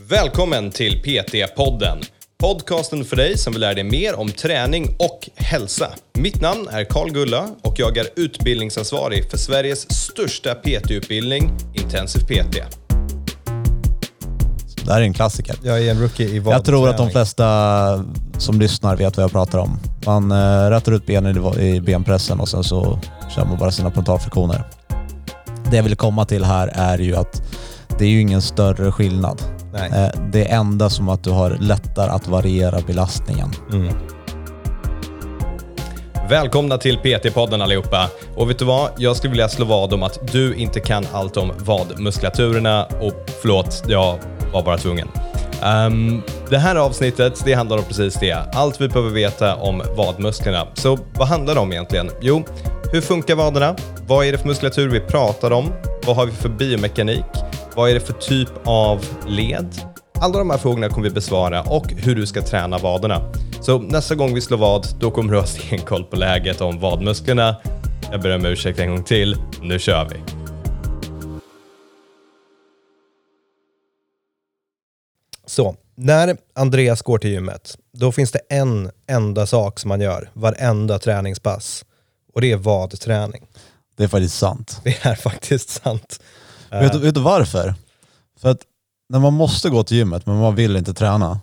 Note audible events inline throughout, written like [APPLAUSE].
Välkommen till PT-podden. Podcasten för dig som vill lära dig mer om träning och hälsa. Mitt namn är Karl Gulla och jag är utbildningsansvarig för Sveriges största PT-utbildning, Intensiv PT. Det här är en klassiker. Jag är en rookie i vad Jag tror att de flesta som lyssnar vet vad jag pratar om. Man äh, rätar ut benen i, benpressen och sen så kör man bara sina puntalflexioner. Det jag vill komma till här är ju att det är ju ingen större skillnad. Nej. Eh, det är enda som att du har lättare att variera belastningen. Mm. Välkomna till PT-podden allihopa. Och vet du vad? Jag skulle vilja slå vad om att du inte kan allt om vadmuskulaturen och förlåt, jag var bara tvungen. Um, det här avsnittet det handlar om precis det. Allt vi behöver veta om vadmusklerna. Så vad handlar det om egentligen? Jo, hur funkar vaderna? Vad är det för muskulatur vi pratar om? Vad har vi för biomekanik? Vad är det för typ av led? Alla de här frågorna kommer vi besvara och hur du ska träna vaderna. Så nästa gång vi slår vad, då kommer du ha [LAUGHS] stenkoll på läget om vadmusklerna. Jag ber om ursäkt en gång till. Nu kör vi! Så, när Andreas går till gymmet, då finns det en enda sak som man gör varenda träningspass. Och det är vadträning. Det är faktiskt sant. Det är faktiskt sant. Vet, du, vet du varför? För att när man måste gå till gymmet men man vill inte träna,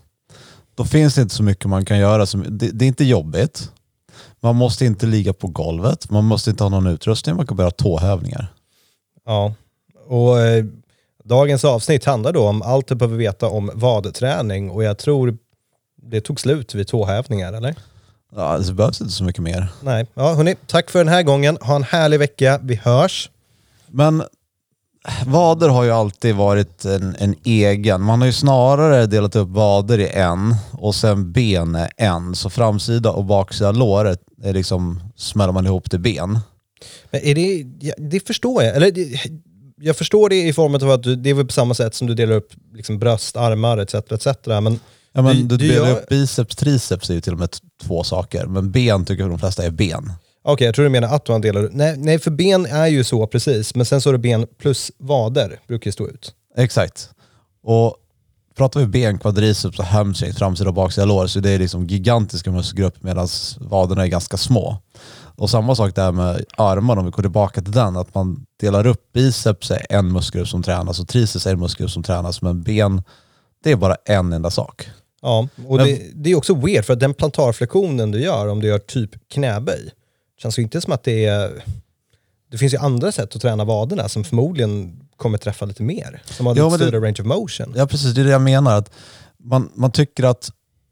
då finns det inte så mycket man kan göra. Som, det, det är inte jobbigt. Man måste inte ligga på golvet, man måste inte ha någon utrustning, man kan bara ha tåhävningar. Ja, och eh, dagens avsnitt handlar då om allt du behöver veta om vadträning och jag tror det tog slut vid tåhävningar, eller? Ja, alltså, det behövs inte så mycket mer. Nej, ja hörni, tack för den här gången. Ha en härlig vecka. Vi hörs. Men vader har ju alltid varit en, en, egen. Man har ju snarare delat upp vader i en och sen ben är en. Så framsida och baksida låret är liksom, smäller man ihop till ben. Men är det, det förstår jag. Eller det, jag förstår det i form av att du, det är väl på samma sätt som du delar upp liksom bröst, armar etc. etc. Men, ja, men du, du delar gör... upp biceps, triceps är ju till och med två saker. Men ben tycker de flesta är ben. Okej, okay, jag tror du menar att man delar nej, nej, för ben är ju så precis, men sen så är det ben plus vader brukar ju stå ut. Exakt. Och pratar vi ben, quadriceps och hamstring, framsida och baksida lår, så det är liksom gigantiska muskelgrupper medan vaderna är ganska små. Och samma sak där med armar, om vi går tillbaka till den, att man delar upp biceps är en muskelgrupp som tränas och triceps är en muskelgrupp som tränas, men ben, det är bara en enda sak. Ja, och men, det, det, är också weird för att den plantarflektionen du gör, om du gör typ knäböj, känns ju inte som att det är... Det finns ju andra sätt att träna vaderna som förmodligen kommer träffa lite mer. Som har ja, lite större det, range of motion. Ja precis, det är det jag menar. Att man, man tycker att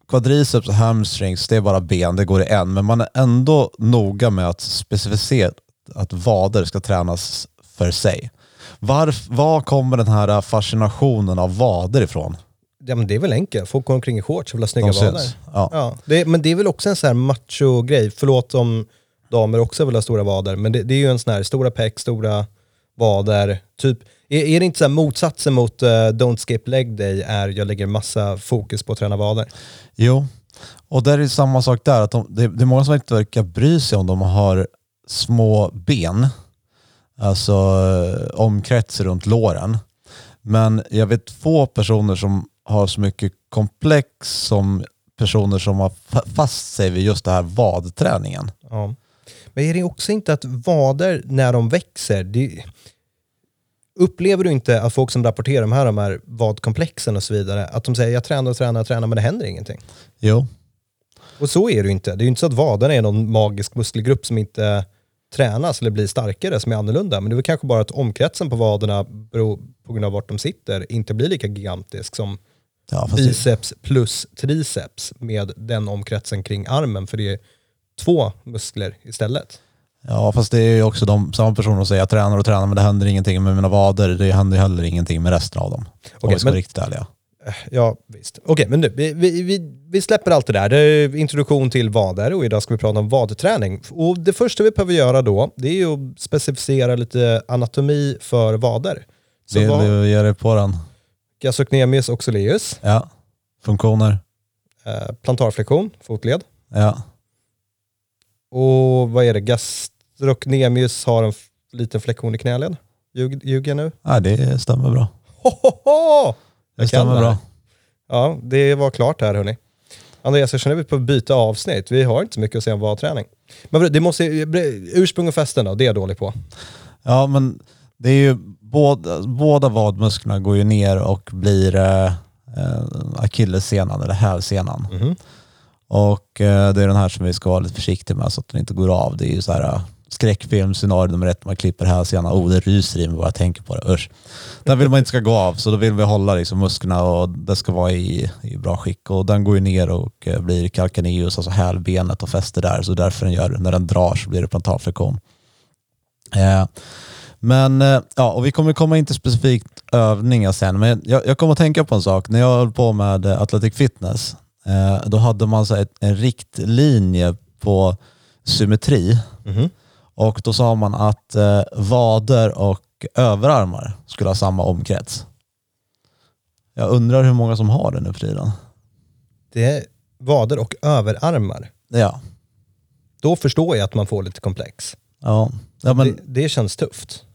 quadriceps och hamstrings, det är bara ben, det går i en. Men man är ändå noga med att specificera att vader ska tränas för sig. Var, var kommer den här fascinationen av vader ifrån? Ja, men det är väl enkelt. Folk går omkring i shorts och vill ha snygga De vader. Ja. Ja, det, men det är väl också en sån här macho-grej. Förlåt om damer också vill ha stora vader, men det, det är ju en sån här stora peck, stora vader. Typ, är, är det inte så motsatsen mot uh, Don't skip leg day är jag lägger massa fokus på att träna vader? Jo, och där är det samma sak där. Att de, det, det är många som inte verkar bry sig om de har små ben, alltså uh, omkrets runt låren. Men jag vet få personer som har så mycket komplex som personer som har fast sig vid just det här vadträningen. Ja. Men är det också inte att vader när de växer, det, upplever du inte att folk som rapporterar de här, de här vadkomplexen och så vidare, att de säger jag tränar och tränar och tränar men det händer ingenting? Jo. Och så är det ju inte. Det är ju inte så att vaderna är någon magisk muskelgrupp som inte tränas eller blir starkare som är annorlunda. Men det är väl kanske bara att omkretsen på vaderna på grund av vart de sitter inte blir lika gigantisk som ja, biceps det... plus triceps med den omkretsen kring armen. För det två muskler istället. Ja, fast det är ju också de, samma personer som säger jag tränar och tränar men det händer ingenting med mina vader. Det händer ju heller ingenting med resten av dem. Om okay, vi ska vara riktigt ärliga. Eh, ja, visst. Okej, okay, men nu, vi, vi, vi, släpper allt det där. Det är introduktion till vader och idag ska vi prata om vadträning. Och det första vi behöver göra då, det är ju att specificera lite anatomi för vader. Så Vill vad, du ge dig på den? Gastrocnemius oxuleus. Ja. Funktioner? Eh, plantarflexion, fotled. Ja. Och vad är det? Gastrocnemius har en liten flexion i knäled. Ljuger jag nu? Ja, det stämmer bra. Ho, ho, ho! Det stämmer bra. Ja, det var klart här hörni. Andreas, jag känner vi på att byta avsnitt. Vi har inte så mycket att säga om vadträning. Men vadå, det måste, ursprung och fästen då, det är jag dålig på. Ja, men det är ju båda, båda vadmusklerna går ju ner och blir eh, eh, akillessenan eller hälsenan. Mhm. Och eh, det är den här som vi ska vara lite försiktiga med så att den inte går av. Det är ju så här eh, skräckfilm, scenario nummer ett, man klipper hälsenan. Oh, det ryser i mig bara jag tänker på det. Usch. Den vill man inte ska gå av, så då vill vi hålla liksom musklerna och det ska vara i, i bra skick. Och den går ju ner och eh, blir calcaneus, alltså hälbenet och fäster där. Så därför den gör, när den drar så blir det plantarflexion. Eh, men eh, ja, och vi kommer komma in till specifikt övningar sen. Men jag, jag kommer att tänka på en sak. När jag höll på med eh, Athletic Fitness, eh, då hade man så ett, en riktlinje på symmetri. Mhm. Och då sa man att eh, vader och överarmar skulle ha samma omkrets. Jag undrar hur många som har det nu för tiden. Det är vader och överarmar. Ja, Då förstår jag att man får lite komplex. ja. ja, men, det, det känns tufft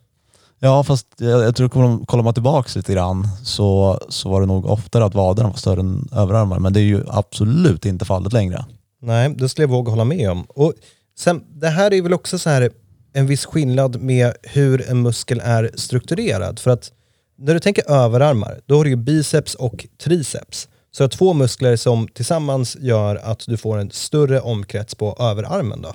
ja fast jag, jag tror kollar, kollar man tillbaka lite grann så, så var det nog oftare att vaderna var större än överarmar. Men det är ju absolut inte fallet längre. Nej, det skulle jag våga hålla med om. Och sen, det här är väl också så här en viss skillnad med hur en muskel är strukturerad. För att när du tänker överarmar, då har du ju biceps och triceps. Så du har två muskler som tillsammans gör att du får en större omkrets på överarmen. Då.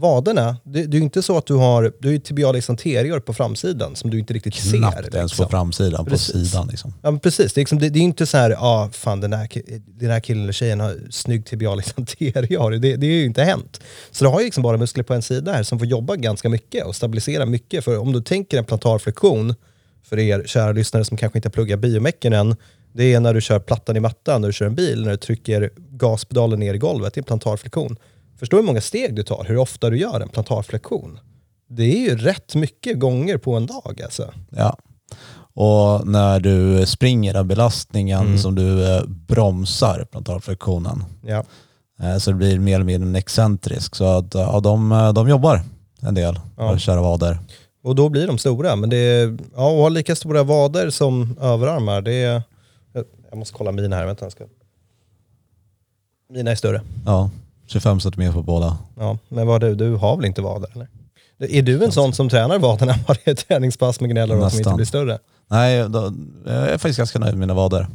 Vaderna, det, det är ju inte så att du har, du har ju tibialis anterior på framsidan som du inte riktigt Knappt ser. ens liksom. på framsidan, Precis. på sidan. Liksom. Ja, precis. Det är, liksom, det, det är inte så här, ah, fan den här, den här killen eller tjejen har snygg tibialis anterior. Det, det är ju inte hänt. Så du har ju liksom bara muskler på en sida här som får jobba ganska mycket och stabilisera mycket. För om du tänker en plantarflexion, för er kära lyssnare som kanske inte pluggar biomecken än, det är när du kör plattan i mattan, när du kör en bil, när du trycker gaspedalen ner i golvet. Det är en plantarflexion. Förstå hur många steg du tar, hur ofta du gör en plantarflexion. Det är ju rätt mycket gånger på en dag alltså. Ja. Och när du springer den belastningen Mm. som du eh, bromsar plantarflexionen Ja. eh, så det blir mer eller mindre en excentrisk. Så att, ja, de, eh, de jobbar en del, Ja. kära vader. Och då blir de stora. Men det är, ja, att ha lika stora vader som överarmar, det är... jag- måste kolla mina här, vänta ska... Mina är större. Ja, 25 centimeter på båda. Ja, men vad du, du har väl inte vader eller? Är du en sån som tränar vaderna varje träningspass med gnäller om att de inte blir större? Nej, då, jag är faktiskt ganska nöjd med mina vader.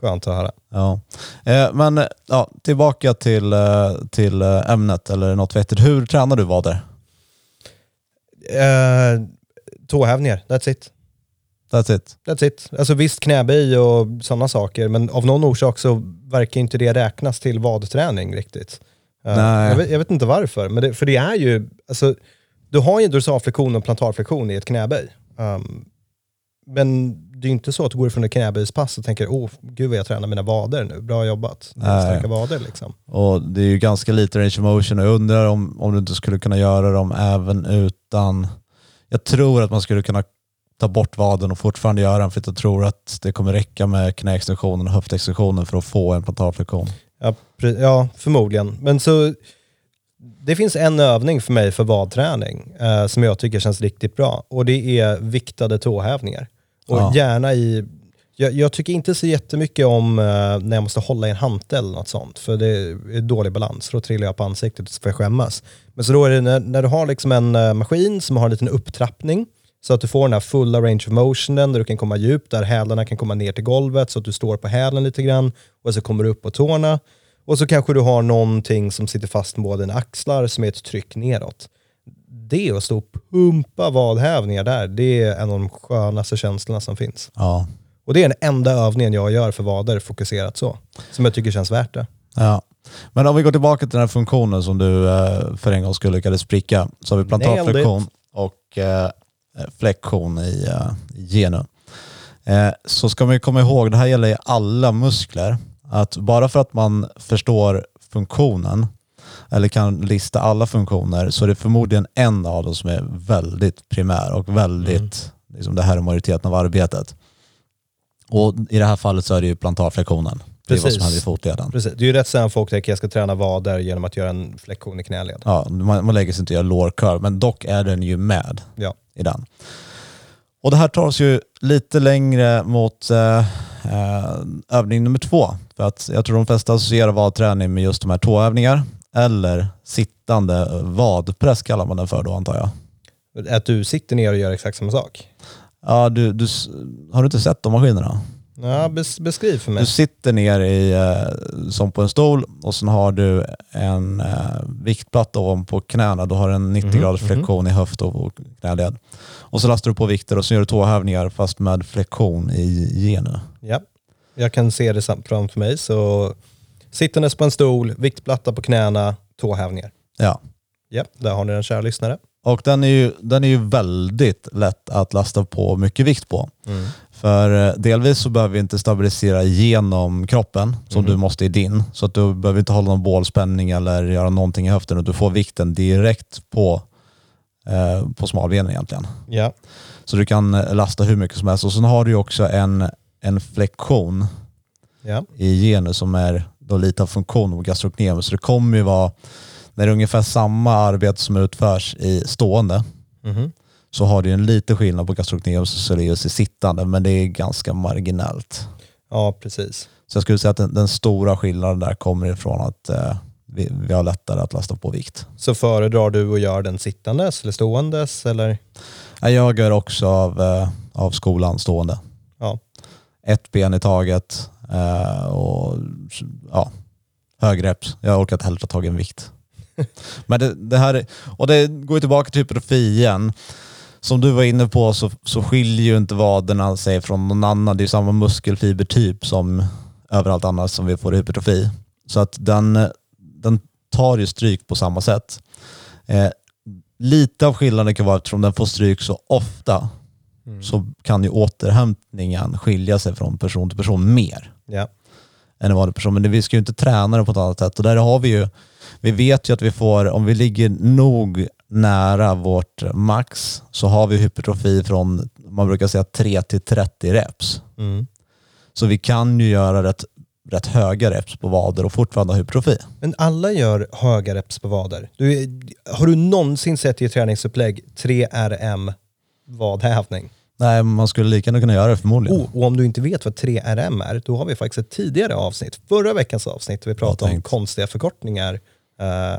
Skönt att höra. Ja. Eh, men ja, tillbaka till, eh, till eh, ämnet eller något vettigt. Hur tränar du vader? Eh, tåhävningar, that's it. That's it. That's it. Alltså visst knäböj och sådana saker, men av någon orsak så verkar inte det räknas till vadträning riktigt. Nej. Jag, vet, jag vet inte varför, men det, för det är ju, alltså, du har ju dorsalflexion och en plantarflexion i ett knäböj. Um, men det är ju inte så att du går ifrån ett knäböjspass och tänker, åh, gud vad jag tränar mina vader nu, bra jobbat. Starka vader liksom. Och det är ju ganska lite range of motion och jag undrar om, om du inte skulle kunna göra dem även utan... Jag tror att man skulle kunna ta bort vaden och fortfarande göra den för att jag tror att det kommer räcka med knäextensionen och höftextensionen för att få en plantarflexion. Ja, ja, förmodligen. Men så, det finns en övning för mig för vadträning eh, som jag tycker känns riktigt bra och det är viktade tåhävningar. Och Ja. gärna i, jag, jag tycker inte så jättemycket om eh, när jag måste hålla i en hantel eller något sånt, för det är dålig balans, för då trillar jag på ansiktet och så får jag skämmas. Men så då är det när, när du har liksom en eh, maskin som har en liten upptrappning, så att du får den här fulla range of motionen där du kan komma djupt, där hälarna kan komma ner till golvet så att du står på hälen lite grann och så kommer du upp på tårna. Och så kanske du har någonting som sitter fast med dina axlar som är ett tryck neråt. Det att stå och pumpa vadhävningar där, det är en av de skönaste känslorna som finns. Ja. Och det är den enda övningen jag gör för vader fokuserat så. Som jag tycker känns värt det. Ja. Men om vi går tillbaka till den här funktionen som du eh, för en gång skulle lyckades spricka så har vi plantarflexion och eh, flexion i, eh, i genu. Eh, så ska man komma ihåg, det här gäller i alla muskler, att bara för att man förstår funktionen eller kan lista alla funktioner så är det förmodligen en av dem som är väldigt primär och väldigt, liksom det här är majoriteten av arbetet. Och i det här fallet så är det ju plantarflexionen. Det är vad som händer i fotleden. Precis. Det är ju rätt sällan folk tänker att jag ska träna vader genom att göra en flexion i knäled. Ja, man, man lägger sig inte och gör lår curl, men dock är den ju med Ja. I den. Och det här tar oss ju lite längre mot eh, Eh, övning nummer två. För att jag tror de flesta associerar vadträning med just de här tåövningar eller sittande vadpress kallar man den för då antar jag. Att du sitter ner och gör exakt samma sak? Ja, du, du, har du inte sett de maskinerna? Ja, bes, beskriv för mig. Du sitter ner i, eh, som på en stol och sen har du en eh, viktplatta ovanpå knäna. Du har en 90 Mhm, graders flexion i höft och knäled. Och så lastar du på vikter och så gör du tåhävningar fast med flexion i genu. Ja, jag kan se det framför mig. Så sittandes på en stol, viktplatta på knäna, tåhävningar. Ja. Ja, där har ni den kära lyssnare. Och den är, ju, den är ju väldigt lätt att lasta på mycket vikt på. Mm. För eh, delvis så behöver vi inte stabilisera genom kroppen som Mhm. du måste i din. Så att du behöver inte hålla någon bålspänning eller göra någonting i höften. utan Du får vikten direkt på, eh, på smalbenen egentligen. Ja, Så du kan eh, lasta hur mycket som helst. Och sen har du också en, en flexion ja. i genus som är då lite av funktion av gastrocnemius. Så det kommer ju vara, när det är ungefär samma arbete som utförs i stående Mhm. Så har du en liten skillnad på gastrocnemius och soleus i sittande men det är ganska marginellt. ja precis. Så jag skulle säga att den, den stora skillnaden där kommer ifrån att eh, vi, vi har lättare att lasta på vikt. Så föredrar du att göra den sittandes eller ståendes? Eller? Jag gör också av, eh, av skolan stående. Ja. Ett ben i taget eh, och ja, hög reps. Jag orkar inte heller ta tag i en vikt. [LAUGHS] Men det, det här, är- och det går tillbaka till hypertrofi igen. Som du var inne på så, så skiljer ju inte vaderna sig från någon annan. Det är ju samma muskelfibertyp som överallt annars som vi får i hypertrofi. Så att den, den tar ju stryk på samma sätt. Eh, lite av skillnaden kan vara eftersom den får stryk så ofta Mm. så kan ju återhämtningen skilja sig från person till person mer Ja. än en vanlig person. Men vi ska ju inte träna det på ett annat sätt. Och där har vi ju, vi vet ju att vi får, om vi ligger nog nära vårt max så har vi hypertrofi från, man brukar säga 3 till 30 reps. Mm. Så vi kan ju göra rätt, rätt höga reps på vader och fortfarande ha hypertrofi. Men alla gör höga reps på vader. Du, har du någonsin sett i träningsupplägg 3RM vadhävning? Nej, man skulle lika gärna kunna göra det förmodligen. Oh, och om du inte vet vad 3RM är, då har vi faktiskt ett tidigare avsnitt, förra veckans avsnitt, där vi pratade om konstiga förkortningar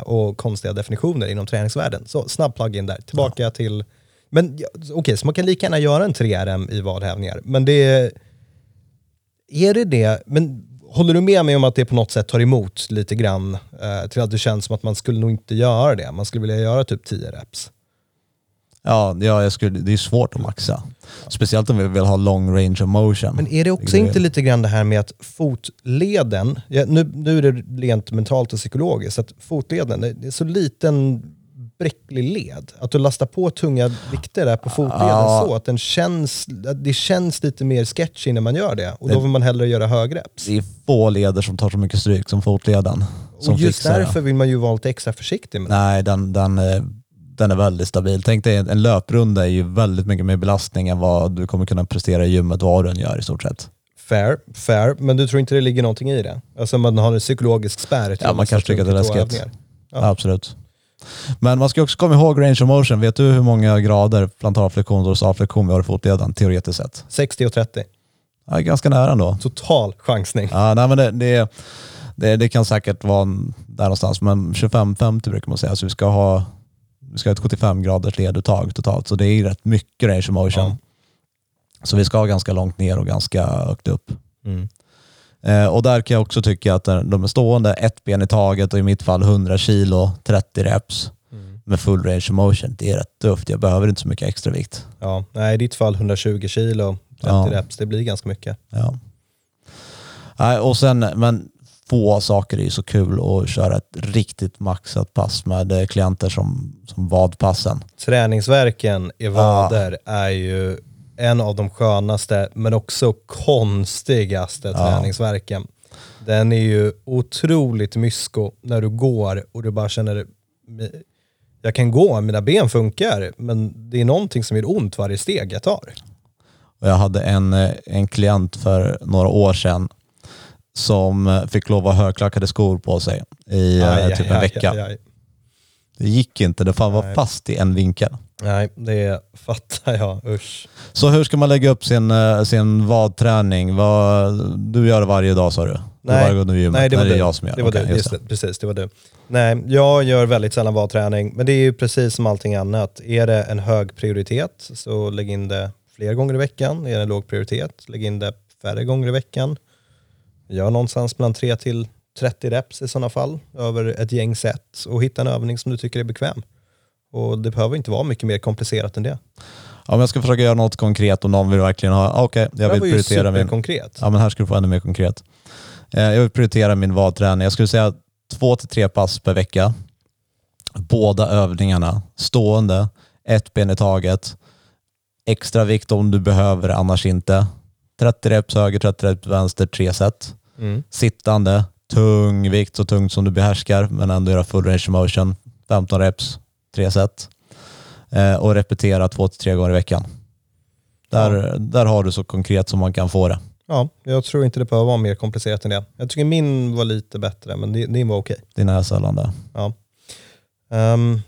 och konstiga definitioner inom träningsvärlden. Så snabb plug-in där. Tillbaka till... Men ja, okej, så man kan lika gärna göra en 3RM i vadhävningar. Men det... Är det det? Men håller du med mig om att det på något sätt tar emot lite grann eh, till att det känns som att man skulle nog inte göra det? Man skulle vilja göra typ 10 reps. Ja, ja jag skulle, det är svårt att maxa. Speciellt om vi vill ha long range of motion. Men är det också Det är- inte lite grann det här med att fotleden, ja, nu, nu är det rent mentalt och psykologiskt, att fotleden, det det är så liten bräcklig led. Att du lastar på tunga vikter där på fotleden Ja. så att den känns, det känns lite mer sketchy när man gör det. Och då vill man hellre göra högreps. Det är få leder som tar så mycket stryk som fotleden. Och just fixar det. därför vill man ju vara lite extra försiktig med det. Nej, den, den, eh, den är väldigt stabil. Tänk dig en löprunda är ju väldigt mycket mer belastning än vad du kommer kunna prestera i gymmet vad du än gör i stort sett. Fair, fair, men du tror inte det ligger någonting i det? Alltså man har en psykologisk spärr till Ja, man kanske tycker att det är läskigt. Ja. Absolut. Men man ska också komma ihåg range of motion. Vet du hur många grader plantarflexion och dorsalflexion vi har i fotleden teoretiskt sett? 60 och 30. Ja, ganska nära ändå. Total chansning. Ja, nej, men det, det, det, det kan säkert vara där någonstans, men 25-50 brukar man säga. Så vi ska ha, vi ska ha ett 75 graders leduttag totalt, så det är rätt mycket range of motion. Ja. Så vi ska ganska långt ner och ganska högt upp. Mm. Eh, och där kan jag också tycka att de är stående, ett ben i taget och i mitt fall 100 kilo, 30 reps Mm. med full range of motion. Det är rätt tufft. Jag behöver inte så mycket extra vikt. Ja, nej, i ditt fall 120 kilo, 30 Ja. reps, det blir ganska mycket. Ja. Nej, och sen, men få saker är så kul att köra ett riktigt maxat pass med eh, klienter som, som vadpassen. Träningsverken i vader är ju en av de skönaste men också konstigaste träningsverken. Den är ju otroligt mysko när du går och du bara känner jag kan gå, mina ben funkar, men det är någonting som gör ont varje steg jag tar. Jag hade en, eh, en klient för några år sedan som eh, fick lov att ha högklackade skor på sig i eh, Aj, typ aj, en aj, vecka. aj. Det gick inte, det fan var fast i en vinkel. Nej, det fattar jag. Usch. Så hur ska man lägga upp sin, eh, sin vadträning? Vad, du gör det varje dag sa du? Nej. Varje du gymmet? Nej, det var Nej, du. är jag som gör det. Var Okej, du. Just det. Precis, det var du. Nej, jag gör väldigt sällan vadträning, men det är ju precis som allting annat. Är det en hög prioritet så lägg in det fler gånger i veckan. Är det en låg prioritet, lägg in det färre gånger i veckan. Gör någonstans mellan 3 till 30 reps i sådana fall över ett gäng set och hitta en övning som du tycker är bekväm. Och det behöver inte vara mycket mer komplicerat än det. Ja, men jag ska försöka göra något konkret om någon vill verkligen ha, ah, okej, jag det vill prioritera min... superkonkret. Ja, men här ska du få ännu mer konkret. Eh, Jag vill prioritera min vadträning. Jag skulle säga två till tre pass per vecka. Båda övningarna stående, ett ben i taget. Extra vikt om du behöver, annars inte. 30 reps höger, 30 reps vänster, tre set. Mm. Sittande, tung vikt, så tungt som du behärskar, men ändå göra full range of motion. 15 reps, tre set. Eh, och repetera två till tre gånger i veckan. Där, där har du så konkret som man kan få det. Ja, jag tror inte det behöver vara mer komplicerat än det. Jag tycker min var lite bättre, men din var okej. Din är sällan det. Ja, um,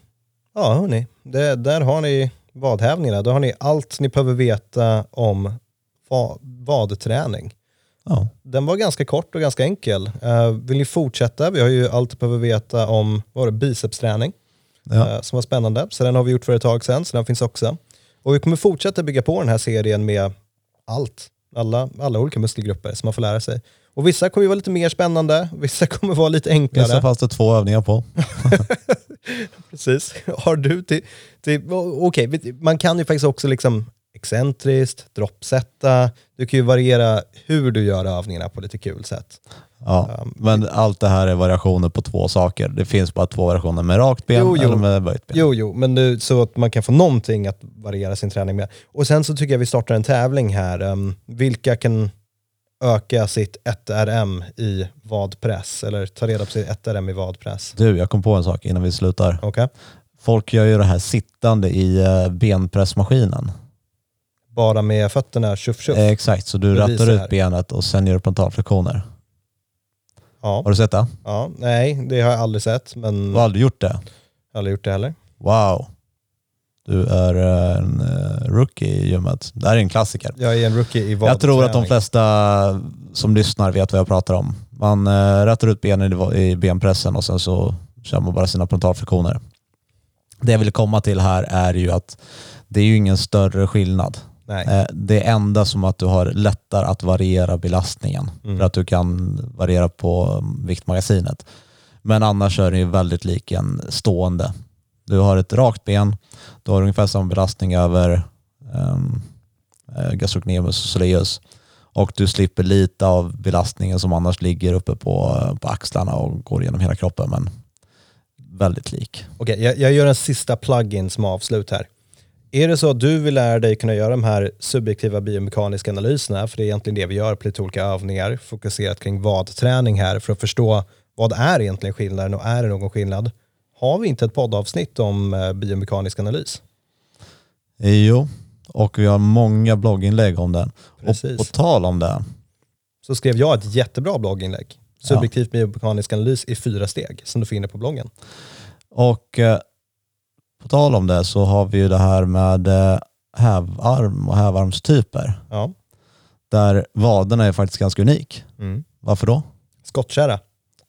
ja hörni, det, där har ni vadhävningarna. Då har ni allt ni behöver veta om va, vadträning. Ja. Den var ganska kort och ganska enkel. Uh, vill ni fortsätta? Vi har ju allt du behöver veta om vad var det, bicepsträning Ja. eh, som var spännande. Så den har vi gjort för ett tag sedan, så den finns också. Och vi kommer fortsätta bygga på den här serien med allt. Alla, alla olika muskelgrupper som man får lära sig. Och vissa kommer ju vara lite mer spännande, [LAUGHS] vissa kommer vara lite enklare. Vissa fanns det två övningar på. [LAUGHS] Precis. Har du till... till Okej, man kan ju faktiskt också liksom excentriskt, droppsätta. Du kan ju variera hur du gör övningarna på lite kul sätt. Ja. Um, Men allt det här är variationer på två saker. Det finns bara två variationer med rakt ben Jo, jo. eller med böjt ben. Jo, jo, men nu, så att man kan få någonting att variera sin träning med. Och sen så tycker jag vi startar en tävling här. Um, vilka kan öka sitt 1RM i vadpress? Eller ta reda på sitt 1RM i vadpress? Du, jag kom på en sak innan vi slutar. Okej? Folk gör ju det här sittande i eh, benpressmaskinen. Bara med fötterna, tjuff tjuff. Eh, exakt, så du Det rattar ut benet och sen gör du plantarflexioner. Ja. Har du sett det? ja. Nej, det har jag aldrig sett, men Du har aldrig gjort det? aldrig gjort det heller. Wow. Du är en eh, rookie i gymmet. Det här är en klassiker. Jag är en rookie i vadträning. Jag tror att de flesta som lyssnar vet vad jag pratar om. Man eh, rättar ut benen i, i benpressen och sen så kör man bara sina plantarflexioner. Det jag vill komma till här är ju att det är ju ingen större skillnad. Nej. Eh, det är enda som att du har lättare att variera belastningen Mm. för att du kan variera på um, viktmagasinet. Men annars är det ju väldigt lik en stående. Du har ett rakt ben, du har ungefär samma belastning över um, eh, gastrocnemius och soleus och du slipper lite av belastningen som annars ligger uppe på, eh, på axlarna och går genom hela kroppen men väldigt lik. Okej, jag, jag gör en sista plug-in som avslut här. Är det så att du vill lära dig kunna göra de här subjektiva biomekaniska analyserna, för det är egentligen det vi gör på lite olika övningar, fokuserat kring vadträning här, för att förstå vad är egentligen skillnaden och är det någon skillnad? Har vi inte ett poddavsnitt om eh, biomekanisk analys? Jo, och vi har många blogginlägg om den. Och Precis. på tal om det, Så skrev jag ett jättebra blogginlägg. Subjektiv biomekanisk analys i fyra steg, som du finner på bloggen. Och eh, på tal om det så har vi ju det här med eh, hävarm och hävarmstyper. Ja. Där vaderna är faktiskt ganska unik. Mm. Varför då? Skottkärra.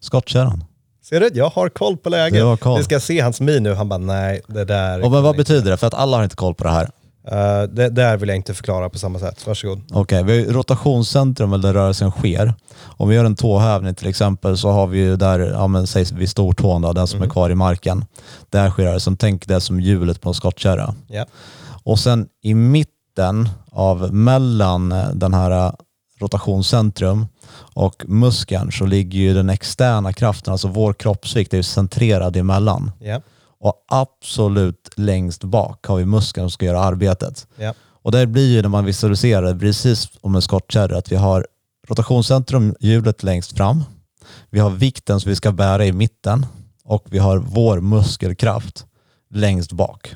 Skottkärran. Ser du? Jag har koll på läget. Du har koll. Vi ska se hans min nu. Han bara, nej, det där... Och men vad betyder det? För att alla har inte koll på det här. Uh, det där vill jag inte förklara på samma sätt. Varsågod. Okej, vi har ju rotationscentrum där rörelsen sker. Om vi gör en tåhävning till exempel så har vi ju där, ja men säg vid stortån då, den som är kvar i marken. Där sker rörelsen. Tänk det som hjulet på en skottkärra. Ja. Och sen i mitten av mellan eh, den här eh, rotationscentrum och muskeln så ligger ju den externa kraften, alltså vår kroppsvikt är ju centrerad emellan. Ja. Och absolut längst bak har vi muskeln som ska göra arbetet. Ja. Och det blir ju när man visualiserar det precis om en skottkärra att vi har rotationscentrum, hjulet längst fram. Vi har vikten som vi ska bära i mitten och vi har vår muskelkraft längst bak.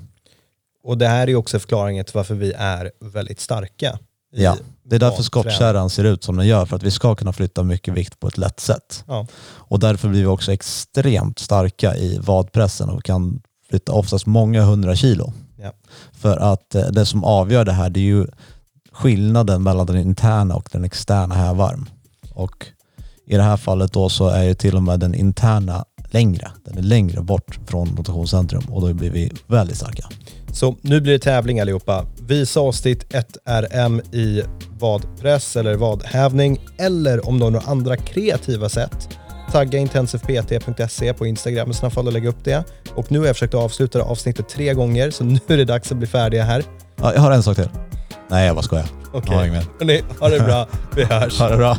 Och det här är ju också förklaringen till varför vi är väldigt starka. i Ja, det är därför skottkärran ser ut som den gör, för att vi ska kunna flytta mycket vikt på ett lätt sätt. Ja. Och därför blir vi också extremt starka i vadpressen och kan flytta oftast många hundra kilo. Ja. För att eh, det som avgör det här det är ju skillnaden mellan den interna och den externa hävarm. Och i det här fallet då så är ju till och med den interna längre. Den är längre bort från rotationscentrum och då blir vi väldigt starka. Så nu blir det tävling allihopa. Visa oss ditt 1RM i vadpress eller vadhävning eller om du har några andra kreativa sätt. Tagga intensivpt.se på Instagram i sådana fall och lägga upp det. Och nu har jag försökt avsluta det avsnittet tre gånger så nu är det dags att bli färdiga här. Ja, jag har en sak till. Nej, jag bara skojar. Okej. Hörrni, ha det bra. Vi hörs. Ha det bra.